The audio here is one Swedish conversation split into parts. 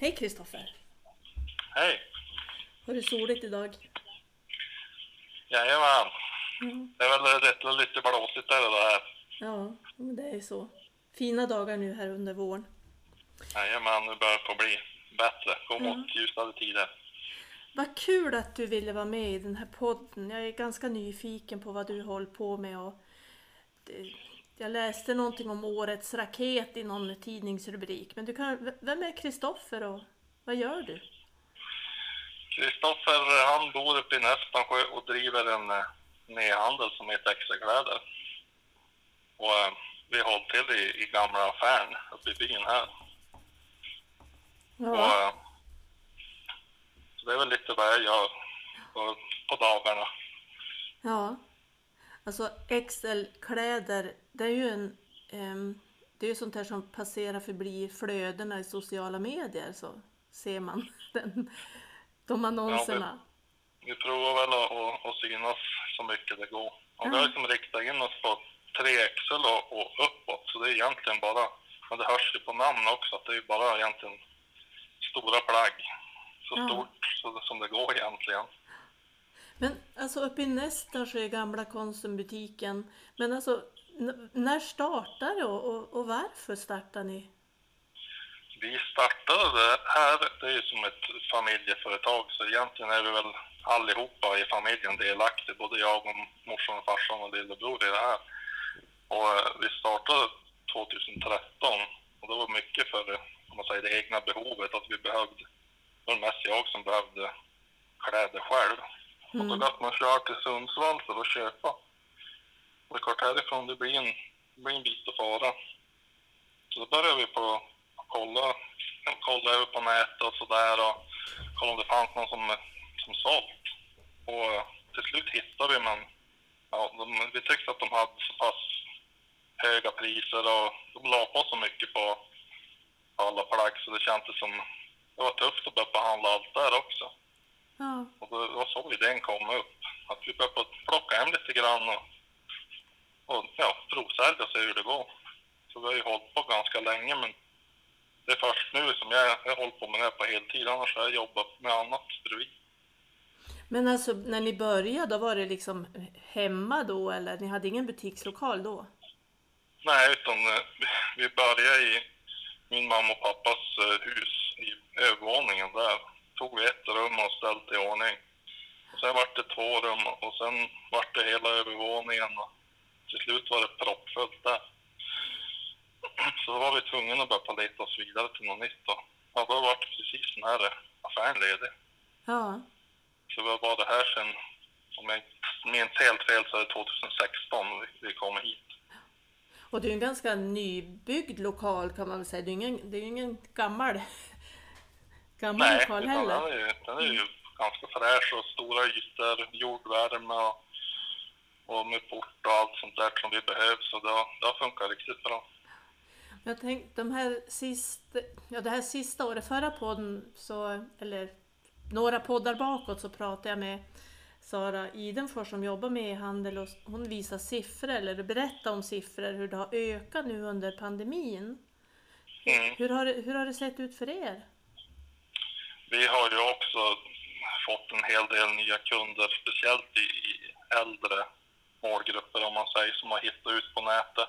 Hej Kristoffer! Hej! Har du soligt idag? Jajamän. Mm. Det är väl rätt lite blåsigt där det här. Ja, men det är så. Fina dagar nu här under våren. Jajamän, nu börjar det på bli bättre. Gå mot ljusare tider. Vad kul att du ville vara med i den här podden. Jag är ganska nyfiken på vad du håller på med. Och det, jag läste någonting om årets raket i någon tidningsrubrik. Men du kan, vem är Kristoffer och vad gör du? Kristoffer, han bor uppe i Nästansjö och driver en eh, näthandel som heter Extrakläder. Och eh, vi håller till i, i gamla affären uppe i byn här. Och, Ja, eh, så det är väl lite vad jag gör på, på dagarna. ja. Alltså Excel-kläder, det är ju en... ehm, det är ju sånt här som passerar förbi flödena i sociala medier så ser man den, de annonserna. Vi provar väl att, att, att synas så mycket det går. Och Ja. vi har liksom riktat in oss på 3XL och, och uppåt, så det är egentligen bara, men det hörs ju på namn också, att det är bara egentligen stora plagg. Så Ja. stort så, som det går egentligen. Men alltså uppe i Nästansjö är gamla Konsumbutiken. Men alltså när startade det och, och, och varför startade ni? Vi startade det här, det är ju som ett familjeföretag, så egentligen är vi väl allihopa i familjen delaktiga, både jag och morsan och farsan och lillebror i det här. Och eh, vi startade 2013 och det var mycket för om man säger, det egna behovet, att vi behövde, det var mest jag som behövde kläder själv. Och då att man kör till Sundsvall för att köpa. Och det är klart härifrån, det blir en, det blir en bit att fara. Så då började vi på att kolla, kolla över på nätet och sådär och kolla om det fanns någon som, som sålt. Och till slut hittade vi men ja, de, vi tyckte att de hade så pass höga priser och de la på så mycket på alla plagg så det kändes som det var tufft att börja behandla allt där också. Ja, Och det var så idén kom upp. Att vi började plocka hem lite grann och, och ja, provsälja och se hur det går. Så vi har ju hållit på ganska länge men det är först nu som jag, jag håller på med det här på heltid. Annars har jag jobbat med annat bredvid. men alltså när ni började då var det liksom hemma då eller ni hade ingen butikslokal då? Nej, utan eh, vi började i min mamma och pappas eh, hus i övervåningen där. Tog vi ett rum och ställt i ordning. Och sen vart det två rum och sen vart det hela övervåningen och till slut var det proppfullt där. Så då var vi tvungna att börja leta oss vidare till något nytt då. Ja, då var det precis den här affären ledig. Ja, Så vi har varit här sen, om jag minns helt fel så är det 2016 vi, vi kom hit. och det är en ganska nybyggd lokal kan man väl säga. Det är ingen, det är ingen gammal, gammal Nej, lokal utan den heller. är, ju, den är ju ganska fräsch och stora ytor, jordvärme och, och med port och allt sånt där som vi behöver. Så det det har funkat riktigt bra. Jag tänkte de här sista, ja det här sista året, förra podden så, eller några poddar bakåt så pratade jag med Sara Idenfors som jobbar med e-handel och hon visar siffror eller berättar om siffror hur det har ökat nu under pandemin. Mm. Hur, har hur har det sett ut för er? Vi har ju också fått en hel del nya kunder, speciellt i, i äldre målgrupper om man säger, som har hittat ut på nätet.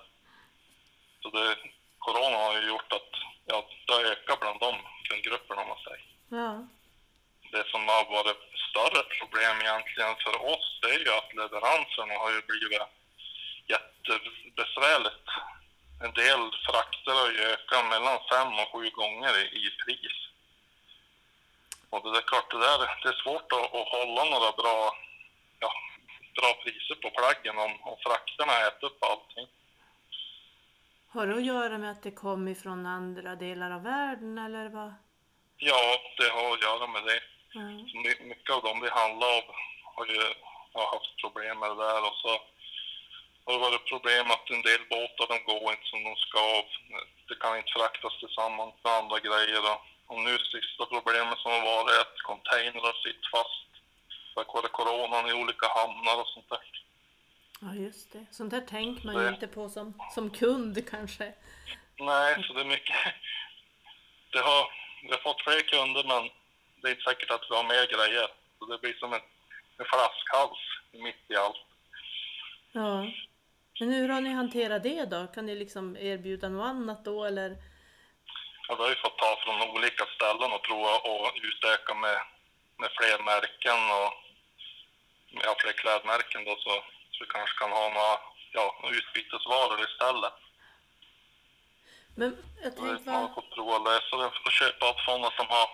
Så det, corona har ju gjort att ja, det har ökat bland de kundgrupperna om man säger. Ja, det som har varit större problem egentligen för oss, det är ju att leveranserna har ju blivit jättebesvärligt. En del frakter har ju ökat mellan fem och sju gånger i, i pris. Och det är klart, det, där, det är svårt att, att hålla några bra, ja, bra priser på plaggen om, om frakterna äter upp allting. har det att göra med att det kom ifrån andra delar av världen eller vad? Ja, det har att göra med det. My- mycket av dem vi handlar av har ju har haft problem med det där och så har det varit problem att en del båtar de går inte som de ska. Det kan inte fraktas tillsammans med andra grejer. Och, och nu sista problemet som har varit är att containrar sitter fast tack vare coronan i olika hamnar och sånt där. ja just det. Sånt där tänker man ju inte på som, som kund kanske. Nej, så det är mycket. Det har, vi har fått fått fler kunder men det är inte säkert att vi har mer grejer. Så det blir som en, en flaskhals mitt i allt. Ja. Men hur har ni hanterat det då? Kan ni liksom erbjuda något annat då eller? Ja, vi har ju fått ta från olika ställen och prova att utöka med, med fler märken och ja, fler klädmärken då så, så vi kanske kan ha några ja, utbytesvaror istället. Men jag vi tänkte, har vad, fått prova att lösa det och köpa åt sådana som har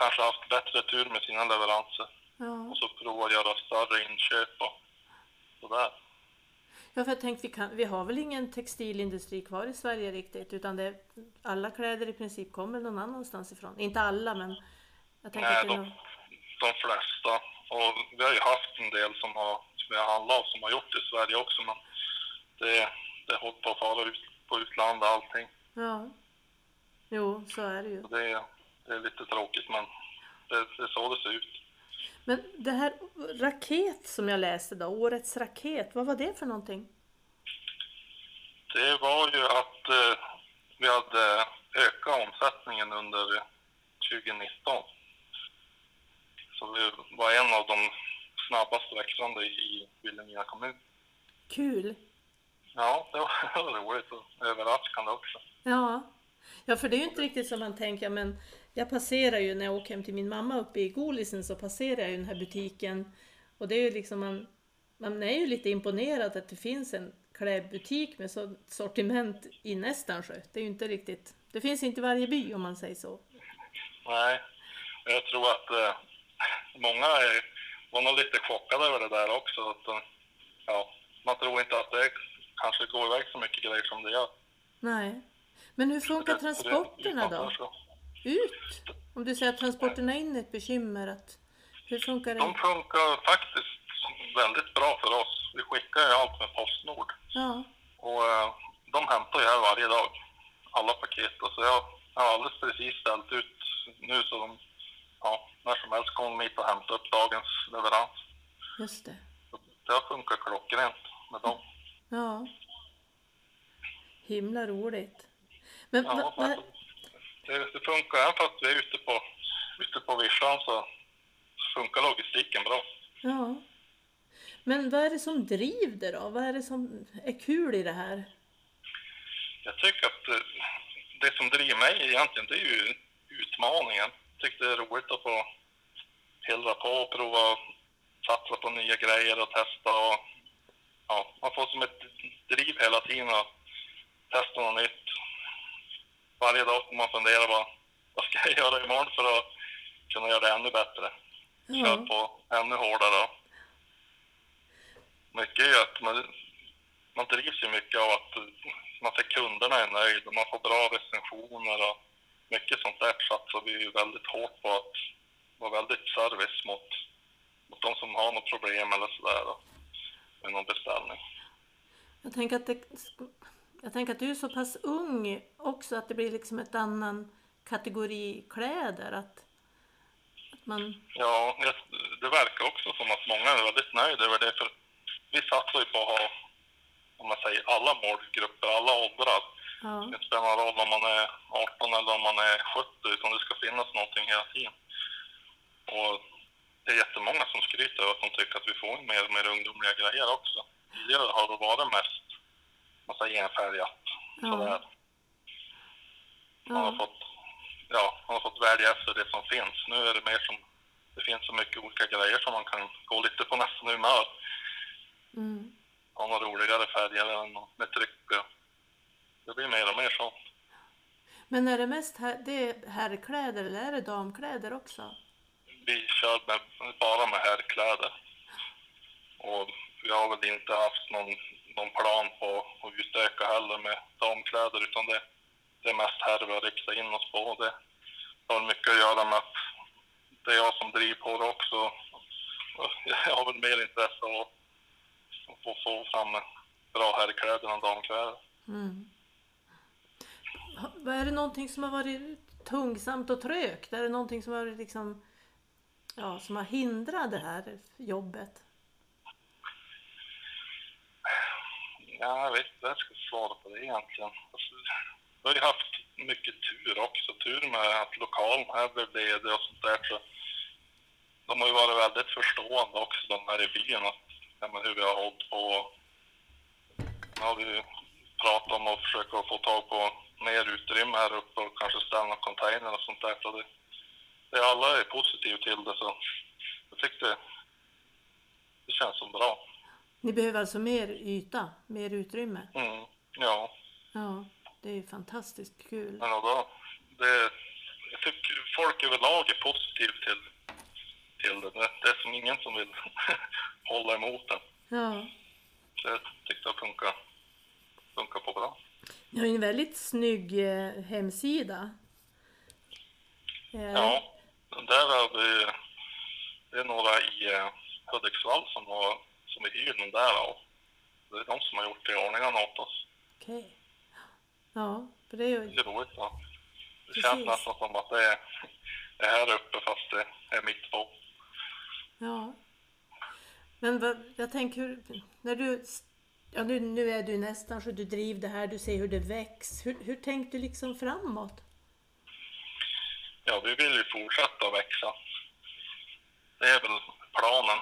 kanske haft bättre tur med sina leveranser. ja. Och så prova att göra större inköp och sådär. Ja, för jag tänkte vi, kan, vi har väl ingen textilindustri kvar i Sverige riktigt utan det, alla kläder i princip kommer någon annanstans ifrån. Inte alla men jag tänker Nej, de, de flesta. Och vi har ju haft en del som, har, som vi har handlat av som har gjort det i Sverige också men det, det håller på att fara ut på utlandet allting. Ja. Jo, så är det ju. Det, är- det är lite tråkigt men det, det är så det ser ut. Men det här raket som jag läste då, årets raket, vad var det för någonting? Det var ju att eh, vi hade ökat omsättningen under 2019. Så vi var en av de snabbast växande i Vilhelmina kommun. Kul! Ja, det var, roligt och överraskande också. Ja. ja, för det är ju inte riktigt som man tänker, men jag passerar ju när jag åker hem till min mamma uppe i Golisen så passerar jag ju den här butiken och det är ju liksom man, man är ju lite imponerad att det finns en klädbutik med så sortiment i Nästansjö. Det är ju inte riktigt, det finns inte i varje by om man säger så. Nej, jag tror att eh, många är, var nog lite chockade över det där också. Att, eh, ja, man tror inte att det kanske går iväg så mycket grejer som det gör. Nej. Men hur funkar Det- det- transporterna då? Ut? Om du säger att transporterna in är ett bekymmer, att, hur funkar De det? funkar faktiskt väldigt bra för oss. Vi skickar ju allt med Postnord Ja, och eh, de hämtar ju här varje dag, alla paket. Så jag jag har alldeles precis ställt ut nu så de, ja, när som helst kommer de hit och hämtar upp dagens leverans. just det. Så Det har funkat klockrent med dem. Ja. Himla roligt. Men Ja, va, va, det, det funkar, även fast vi är ute på, ute på vischan så funkar logistiken bra. ja. Men vad är det som driver det då? Vad är det som är kul i det här? Jag tycker att eh, det som driver mig egentligen, det är ju utmaningen. Jag tycker det är roligt att få pillra på och prova satsa på nya grejer och testa och ja, man får som ett driv hela tiden att testa något nytt. Varje dag får man fundera vad, vad ska jag göra imorgon för att kunna göra det ännu bättre. Kör Ja, på ännu hårdare. Mycket är att man, man drivs ju mycket av att man ser kunderna är nöjda man får bra recensioner och mycket sånt där satsar vi ju väldigt hårt på att vara väldigt service mot, mot de som har något problem eller sådär med någon beställning. jag tänker att det, jag tänker att du är så pass ung också att det blir liksom ett annan kategori kläder. Att, att man, Ja, det- verkar också som att många är väldigt nöjda över det för vi satsar ju på att ha, om man säger alla målgrupper, alla åldrar. ja, Det spelar någon roll om man är 18 eller om man är 70, utan det ska finnas någonting hela tiden. Och det är jättemånga som skryter över att de tycker att vi får mer och mer ungdomliga grejer också. Tidigare har det varit mest, man säger enfärgat, Ja. sådär. Man har ja, fått, ja, man har fått välja efter det som finns. Nu är det mer som, det finns så mycket olika grejer som man kan gå lite på nästan humör. mm. Ha några roligare färger eller något med tryck. Det blir mer och mer så. Men är det mest här, det är herrkläder eller är det damkläder också? vi kör med, bara med herrkläder. Och vi har väl inte haft någon, någon plan på att utöka heller med damkläder utan det, det är mest herr vi har riktat in oss på. Det har mycket att göra med att det är jag som driver på det också. Jag har väl mer intresse av att få, få fram bra herrkläder än damkläder. Mm. Är det någonting som har varit tungsamt och trögt? Är det någonting som har varit liksom, ja, som har hindrat det här jobbet? Ja, jag vet inte vad jag ska svara på det egentligen. Alltså, vi har ju haft mycket tur också. Tur med att lokalen här blev ledig och sånt där. Så de har ju varit väldigt förstående också, de här i byn, att, ja, men hur vi har hållit på. Nu har vi pratat om att försöka få tag på mer utrymme här uppe och kanske ställa container och sånt där. Så det, det, alla är positiva till det, så jag tyckte det känns som bra. Ni behöver alltså mer yta, mer utrymme? Mm, ja. Ja, det är ju fantastiskt kul. Men då, det, jag tycker folk överlag är positiva till, till det. det. Det är som ingen som vill hålla emot det. Ja. Så jag tyckte det funkar, funkar på bra. Ni har ju en väldigt snygg eh, hemsida. Eh, Ja, den där har vi, det är några i eh, Hudiksvall som, har, som vi hyr den där av. Det är de som har gjort det i ordningen åt oss. Okej. Ja, för det är ju... Det är roligt. Va? Det Precis. känns nästan som att det är, är här uppe fast det är mitt på. Ja. Men vad, jag tänker, när du... Ja, nu, nu är du nästan så du driver det här, du ser hur det väcks. Hur, hur tänkte du liksom framåt? Ja, vi vill ju fortsätta växa. Det är väl planen.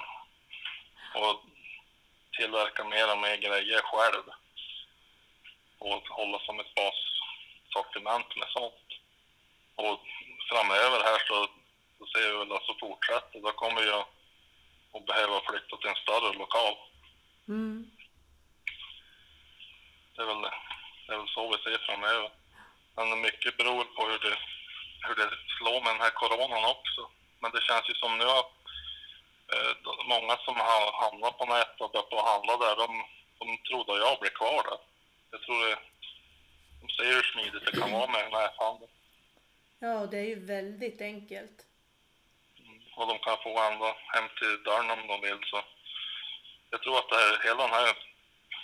Och tillverka mer och mer grejer själv. Och hålla som ett bassortiment med sånt. Och framöver här så, så ser vi väl att så fortsätter. Då kommer jag att behöva flytta till en större lokal. Mm. Det är väl, det är väl så vi ser framöver. Men mycket beror på hur det, hur det slår med den här coronan också. Men det känns ju som nu att många som har hamnat på nätet och börjat handla där, de, de trodde jag blir kvar där. Jag tror det, de ser hur smidigt det kan vara med näthandel. Ja, det är ju väldigt enkelt. Och de kan få ända hem till dörren om de vill. Så jag tror att det här, hela den här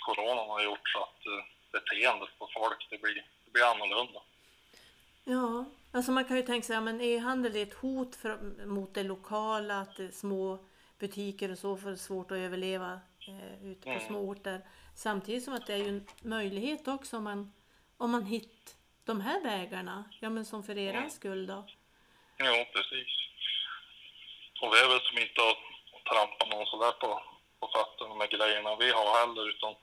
coronan har gjort så att eh, beteendet på folk, det blir, det blir annorlunda. Ja, alltså man kan ju tänka sig att ja, men e-handel är ett hot för, mot det lokala, att det är små butiker och så får svårt att överleva eh, ute på Mm. små orter. Samtidigt som att det är ju en möjlighet också om man, om man hittar de här vägarna, ja men som för eran Mm. skull då. Ja, precis. Och vi är väl som inte att trampa någon sådär på, på fötterna med grejerna vi har heller, utan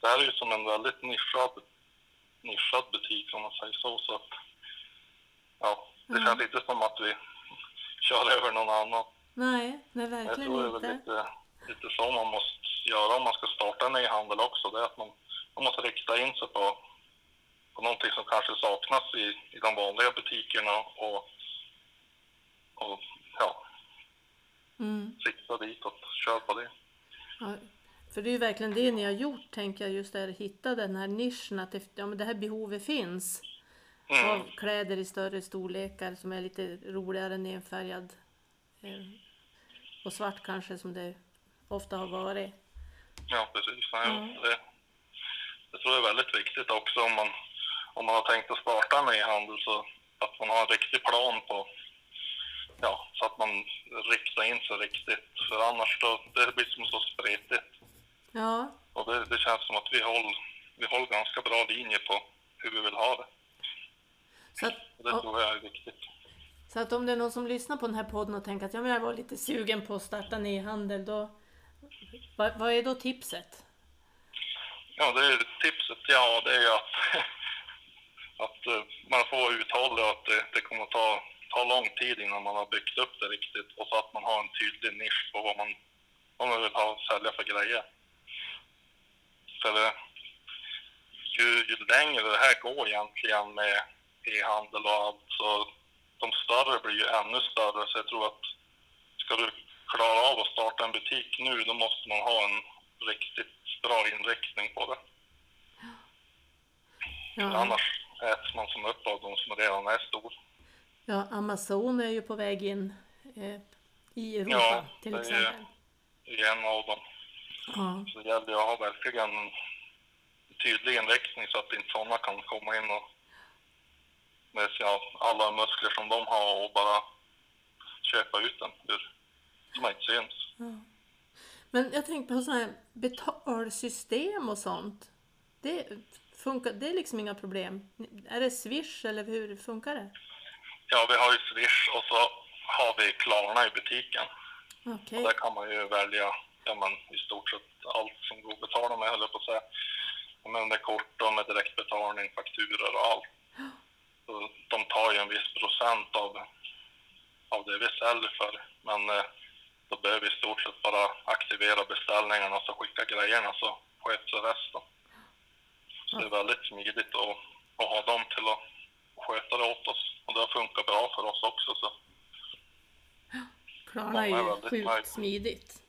det här är ju som en väldigt nischad, nischad butik om man säger så. så att, ja, det Mm. känns inte som att vi kör över någon annan. Nej, nej Jag verkligen tror det är väl inte. lite, lite så man måste göra om man ska starta en e-handel också. Det är att man, man måste rikta in sig på, på någonting som kanske saknas i, i de vanliga butikerna och, och ja, Mm. sikta ditåt, kör på det. Ja, för det är ju verkligen det ni har gjort, tänker jag, just där hitta den här nischen, att det, ja, men det här behovet finns. Mm. av kläder i större storlekar som är lite roligare än enfärgad. Och svart kanske som det ofta har varit. Ja, precis. Nej, Mm. det, det tror jag är väldigt viktigt också om man, om man har tänkt att starta en e-handel så att man har en riktig plan på, ja, så att man riktar in sig riktigt. För annars då, det blir som så spretigt. Ja, Och det, det känns som att vi håller, vi håller ganska bra linje på hur vi vill ha det. så att, Och det tror jag är viktigt så att om det är någon som lyssnar på den här podden och tänker att ja, men jag var lite sugen på att starta en e-handel, då vad, vad är då tipset? Ja, det är tipset ja det är ju att, att eh, man får vara uthållig och att det, det kommer att ta, ta lång tid innan man har byggt upp det riktigt och så att man har en tydlig nisch på vad man, vad man vill ha sälja för grejer. För det, ju, ju längre det här går egentligen med e-handel och allt så de större blir ju ännu större så jag tror att ska du klara av att starta en butik nu då måste man ha en riktigt bra inriktning på det. Ja, Annars äts man som upp av de som redan är stor. ja, Amazon är ju på väg in eh, i Europa Ja, till exempel. Det är en av dem. Ja, Så det gäller ju att ha verkligen en tydlig inriktning så att inte sådana kan komma in och med sina, alla muskler som de har och bara köpa ut den ur, inte syns. ja. Men jag tänkte på sådana här betalsystem och sånt. Det, funkar, det är liksom inga problem. Är det Swish eller hur funkar det? Ja, vi har ju Swish och så har vi Klarna i butiken. Okej. Och där kan man ju välja ja, men, i stort sett allt som går att betala med, höll jag på att säga. Ja, Men med kort och med direktbetalning, fakturor och allt. Så de tar ju en viss procent av, av det vi säljer för. Men eh, då behöver vi i stort sett bara aktivera beställningarna och så skicka grejerna så sköts resten. Så det är väldigt smidigt att, att ha dem till att sköta det åt oss. Och det har funkat bra för oss också. Så. Klarna är ju sjukt smidigt.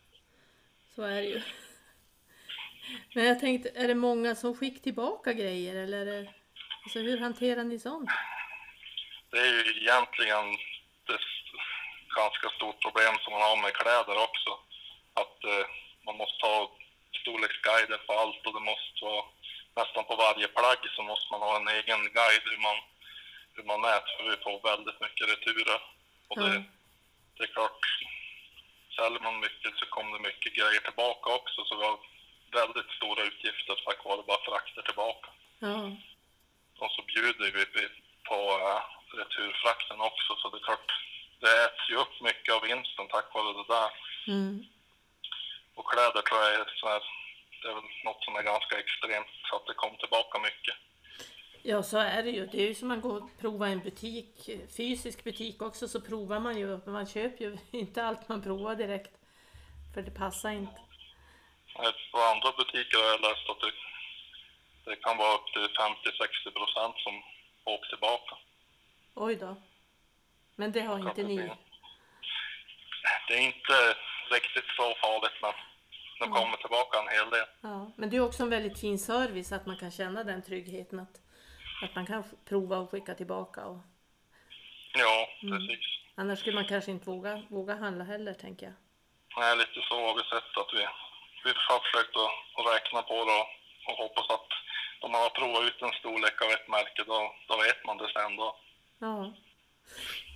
Så är det ju. Men jag tänkte, är det många som skickar tillbaka grejer eller alltså hur hanterar ni sånt? Det är ju egentligen ett ganska stort problem som man har med kläder också. Att eh, man måste ha storleksguider på allt och det måste vara nästan på varje plagg så måste man ha en egen guide hur man, hur man mäter för vi får väldigt mycket returer. Och det, Ja. det är klart, säljer man mycket så kommer det mycket grejer tillbaka också så vi har väldigt stora utgifter tack vare bara frakter tillbaka. Ja, Och så bjuder vi på uh, returfrakten också, så det är klart, det äts ju upp mycket av vinsten tack vare det där. mm. Och kläder tror jag är så här, det är väl något som är ganska extremt, så att det kom tillbaka mycket. ja så är det ju. Det är ju som man går och provar en butik, fysisk butik också, så provar man ju. Men man köper ju inte allt man provar direkt. För det passar inte. Eh, På andra butiker har jag läst att det, det kan vara upp till 50-60 procent som åker tillbaka. Oj då. Men det har inte ni. Det är inte riktigt så farligt, men det kommer tillbaka en hel del. Ja, men det är också en väldigt fin service att man kan känna den tryggheten att, att man kan prova och skicka tillbaka. Och, Ja, precis. annars skulle man kanske inte våga, våga handla heller tänker jag. Nej, lite så har vi sett att vi, vi har försökt att, att räkna på det och, och hoppas att om man har provat ut en storlek av ett märke då, då vet man det sen då. Ja.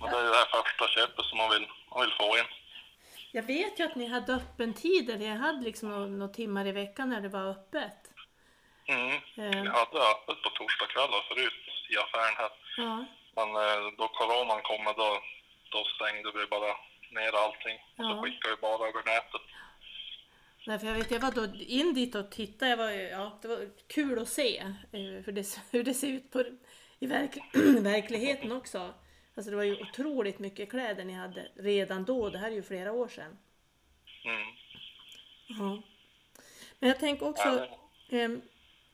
Men det är det här första köpet som man vill, man vill få in. Jag vet ju att ni hade öppentider. Ni hade liksom några, några timmar i veckan när det var öppet. Mm. Vi Eh, hade öppet på torsdagskvällar förut i affären här. ja, Men eh, då coronan kom då, då stängde vi bara ner allting. Och så Ja. skickade vi bara över nätet. Nej, för jag vet, jag var då in dit och tittade. Jag var, ja, det var kul att se eh, hur det, hur det ser ut på, i verk, verkligheten också. Alltså det var ju otroligt mycket kläder ni hade redan då. Det här är ju flera år sedan. Mm. Ja. Men jag tänker också, Ja, ehm,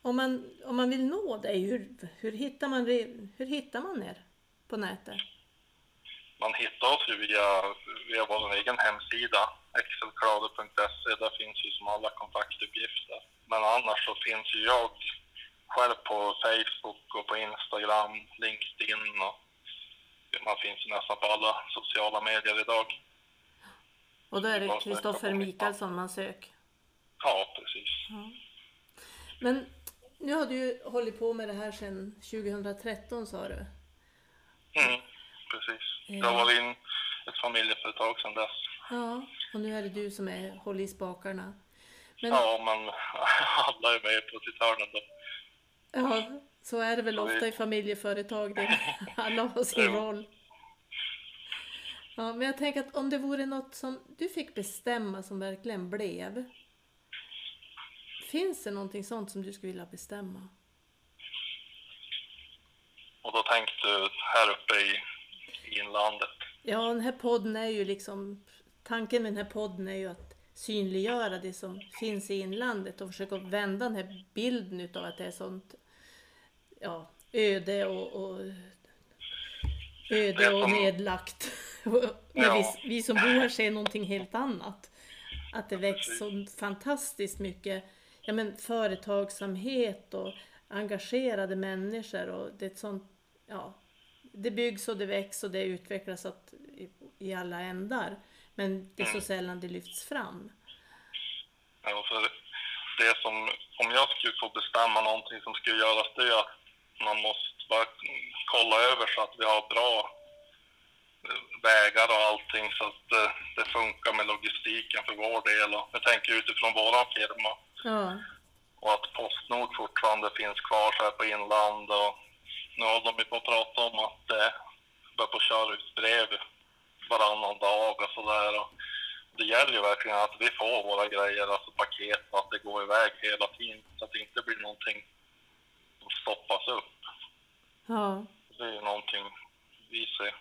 om, man, om man vill nå dig, hur, hur, hittar man, hur hittar man er på nätet? Man hittar oss via, via vår egen hemsida, excelklade.se. Där finns ju som alla kontaktuppgifter. Men annars så finns ju jag själv på Facebook och på Instagram, LinkedIn och man finns ju nästan på alla sociala medier idag. Och då är det Ja, Kristoffer Mikaelsson man söker. Ja, precis. Men nu har du ju hållit på med det här sedan 2013 sa du. Mm, precis. Jag har varit in ett familjeföretag sedan dess. Ja, och nu är det du som är, håller i spakarna. Men Ja, men alla är med på sitt hörn ändå. ja, så är det väl ofta i familjeföretag. Det, alla har sin roll. Ja, men jag tänker att om det vore något som du fick bestämma som verkligen blev. Finns det någonting sånt som du skulle vilja bestämma? Och då tänkte du här uppe i, i inlandet. Ja, den här podden är ju liksom... Tanken med den här podden är ju att synliggöra det som finns i inlandet och försöka vända den här bilden utav att det är sånt ja, öde och, och öde och nedlagt. När vi, vi som bor här ser någonting helt annat. Att det växer så fantastiskt mycket ja, men företagsamhet och engagerade människor och det är ett sånt, ja, det byggs och det växer och det utvecklas att, i, i alla ändar. Men det är så sällan det lyfts fram. Ja, för det som, om jag skulle få bestämma någonting som skulle göras, det är att man måste bara kolla över så att vi har bra eh, vägar och allting så att eh, det funkar med logistiken för vår del. Och jag tänker utifrån våran firma. Ja, och att Postnord fortfarande finns kvar så här på inland. Och nu håller de på att prata om att eh, börja på köra ut brev varannan dag och sådär. Det gäller ju verkligen att vi får våra grejer, alltså paket, och att det går iväg hela tiden så att det inte blir någonting som stoppas upp. Ja. Det är någonting vi ser.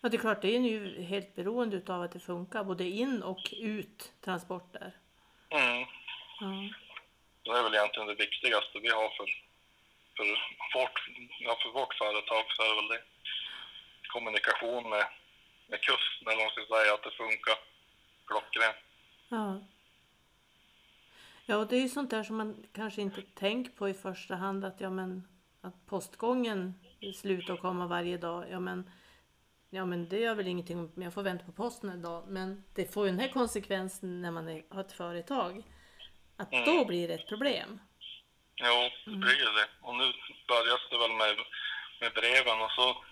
ja, det är klart, det är ju helt beroende av att det funkar både in och ut transporter. Mm. Ja. Det är väl egentligen det viktigaste vi har för, för, vårt, ja, för vårt företag så är det väl det. Kommunikation med, med kusten, eller vad man ska säga, att det funkar klockrent. Ja. Ja, och det är ju sånt där som man kanske inte tänker på i första hand att ja men att postgången slutar komma varje dag. Ja men, ja men det gör väl ingenting om jag får vänta på posten en dag. Men det får ju den här konsekvensen när man är, har ett företag. Att då Mm. blir det ett problem. Jo, det blir det. Och nu börjar det väl med, med breven och så,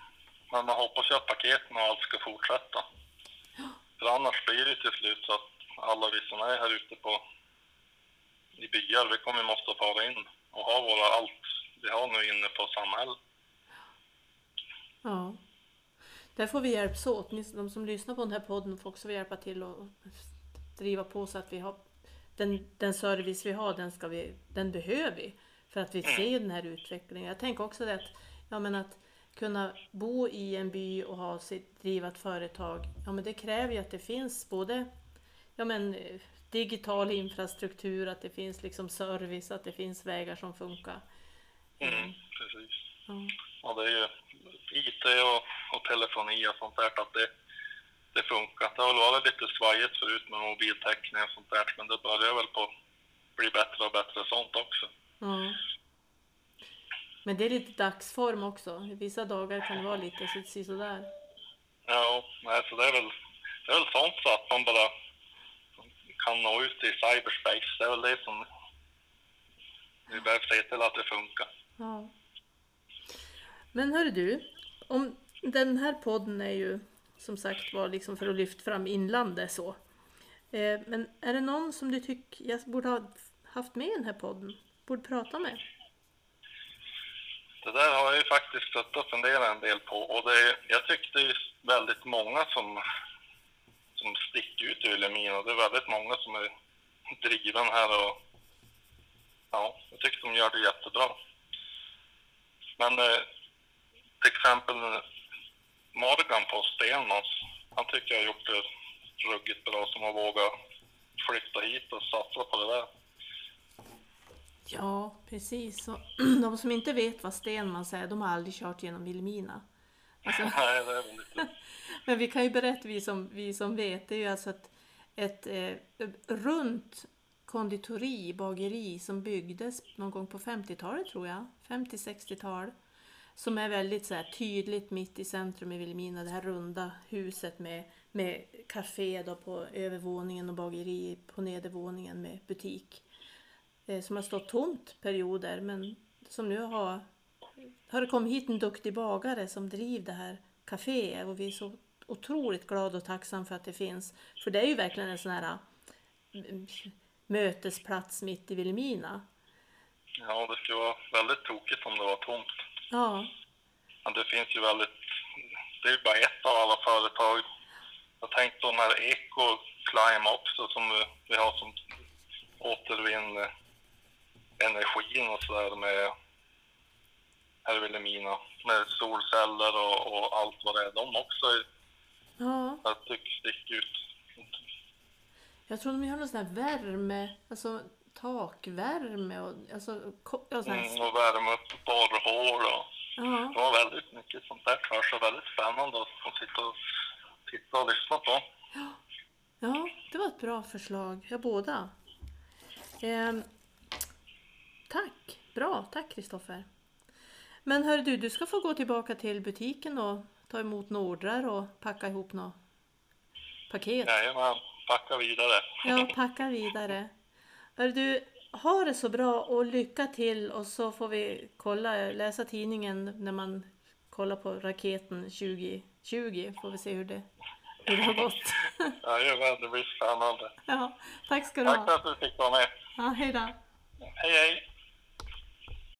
men man hoppas ju att paketen och allt ska fortsätta. För annars blir det till slut så att alla vi som är här ute på i byar, vi kommer måste fara in och ha våra allt vi har nu inne på samhället. Ja. Där får vi hjälpas åt. Ni, de som lyssnar på den här podden får också hjälpa till och driva på så att vi har den, den service vi har, den, ska vi, den behöver vi. För att vi ser ju den här utvecklingen. Jag tänker också det att, ja, men att kunna bo i en by och ha sitt drivat företag, ja men det kräver ju att det finns både ja, men, digital infrastruktur, att det finns liksom service, att det finns vägar som funkar. Mm, precis. Ja. Och det är ju IT och, och telefoni och sånt där, att det, det funkar. Det har varit lite svajigt förut med mobiltäckning och sånt där, men det börjar väl på bli bättre och bättre sånt också. Ja. Men det är lite dagsform också. Vissa dagar kan det vara lite så- sisådär. Ja, nej, så det är väl, det är väl sånt så att man bara kan nå ut i cyberspace. Det är väl det som vi behöver se till att det funkar. Ja. Men hör du, om den här podden är ju som sagt var liksom för att lyfta fram inlandet så. Eh, men är det någon som du tycker jag borde ha haft med i den här podden? Borde prata med? Det där har jag ju faktiskt suttit och funderat en del på och det, jag tyckte det är väldigt många som, som sticker ut i Vilhelmina. Det är väldigt många som är driven här och ja, jag tycker de gör det jättebra. Men eh, till exempel Morgan på Stenmans, han tycker jag har gjort det ruggigt bra som har vågat flytta hit och satsa på det där. Ja, precis. Och de som inte vet vad Stenmans är, de har aldrig kört genom Vilhelmina. Alltså, Nej, det är väl lite... Men vi kan ju berätta, vi som, vi som vet, det är ju alltså ett, ett eh, runt konditori, bageri som byggdes någon gång på 50-talet tror jag, 50-60-tal. Som är väldigt så här, tydligt mitt i centrum i Vilhelmina, det här runda huset med, med café då på övervåningen och bageri på nedervåningen med butik. Eh, som har stått tomt perioder men som nu har har det kommit hit en duktig bagare som driver det här kaféet och vi är så otroligt glada och tacksamma för att det finns. För det är ju verkligen en sån här mm, mötesplats mitt i Vilhelmina. Ja, det skulle vara väldigt tokigt om det var tomt. Ja, Men det finns ju väldigt... Det är ju bara ett av alla företag. Jag tänkte på den här Eco Climb också som vi, vi har som återvinner energin och sådär med här i Vilhelmina. Med solceller och, och allt vad det är. De också ja. jag tycker sticker ut. Jag tror de gör någon sån här värme, alltså takvärme och alltså, ja, sån här, Mm, och värma upp borrhål och ja, det var väldigt mycket sånt där för så väldigt spännande att sitta och, titta och lyssna på. ja, det var ett bra förslag, ja båda. Ehm, tack, bra, tack Kristoffer. Men hör du, du ska få gå tillbaka till butiken och ta emot några ordrar och packa ihop något paket. Jajamän, packa vidare. Ja, packa vidare. Hör du, ha det så bra och lycka till och så får vi kolla, läsa tidningen när man kollar på raketen 2020. Får vi se hur det, hur det har gått. Jajamän, det blir spännande. Ja, tack ska du Tack för ha. att du fick vara med. Ja, hej då. Hej hej!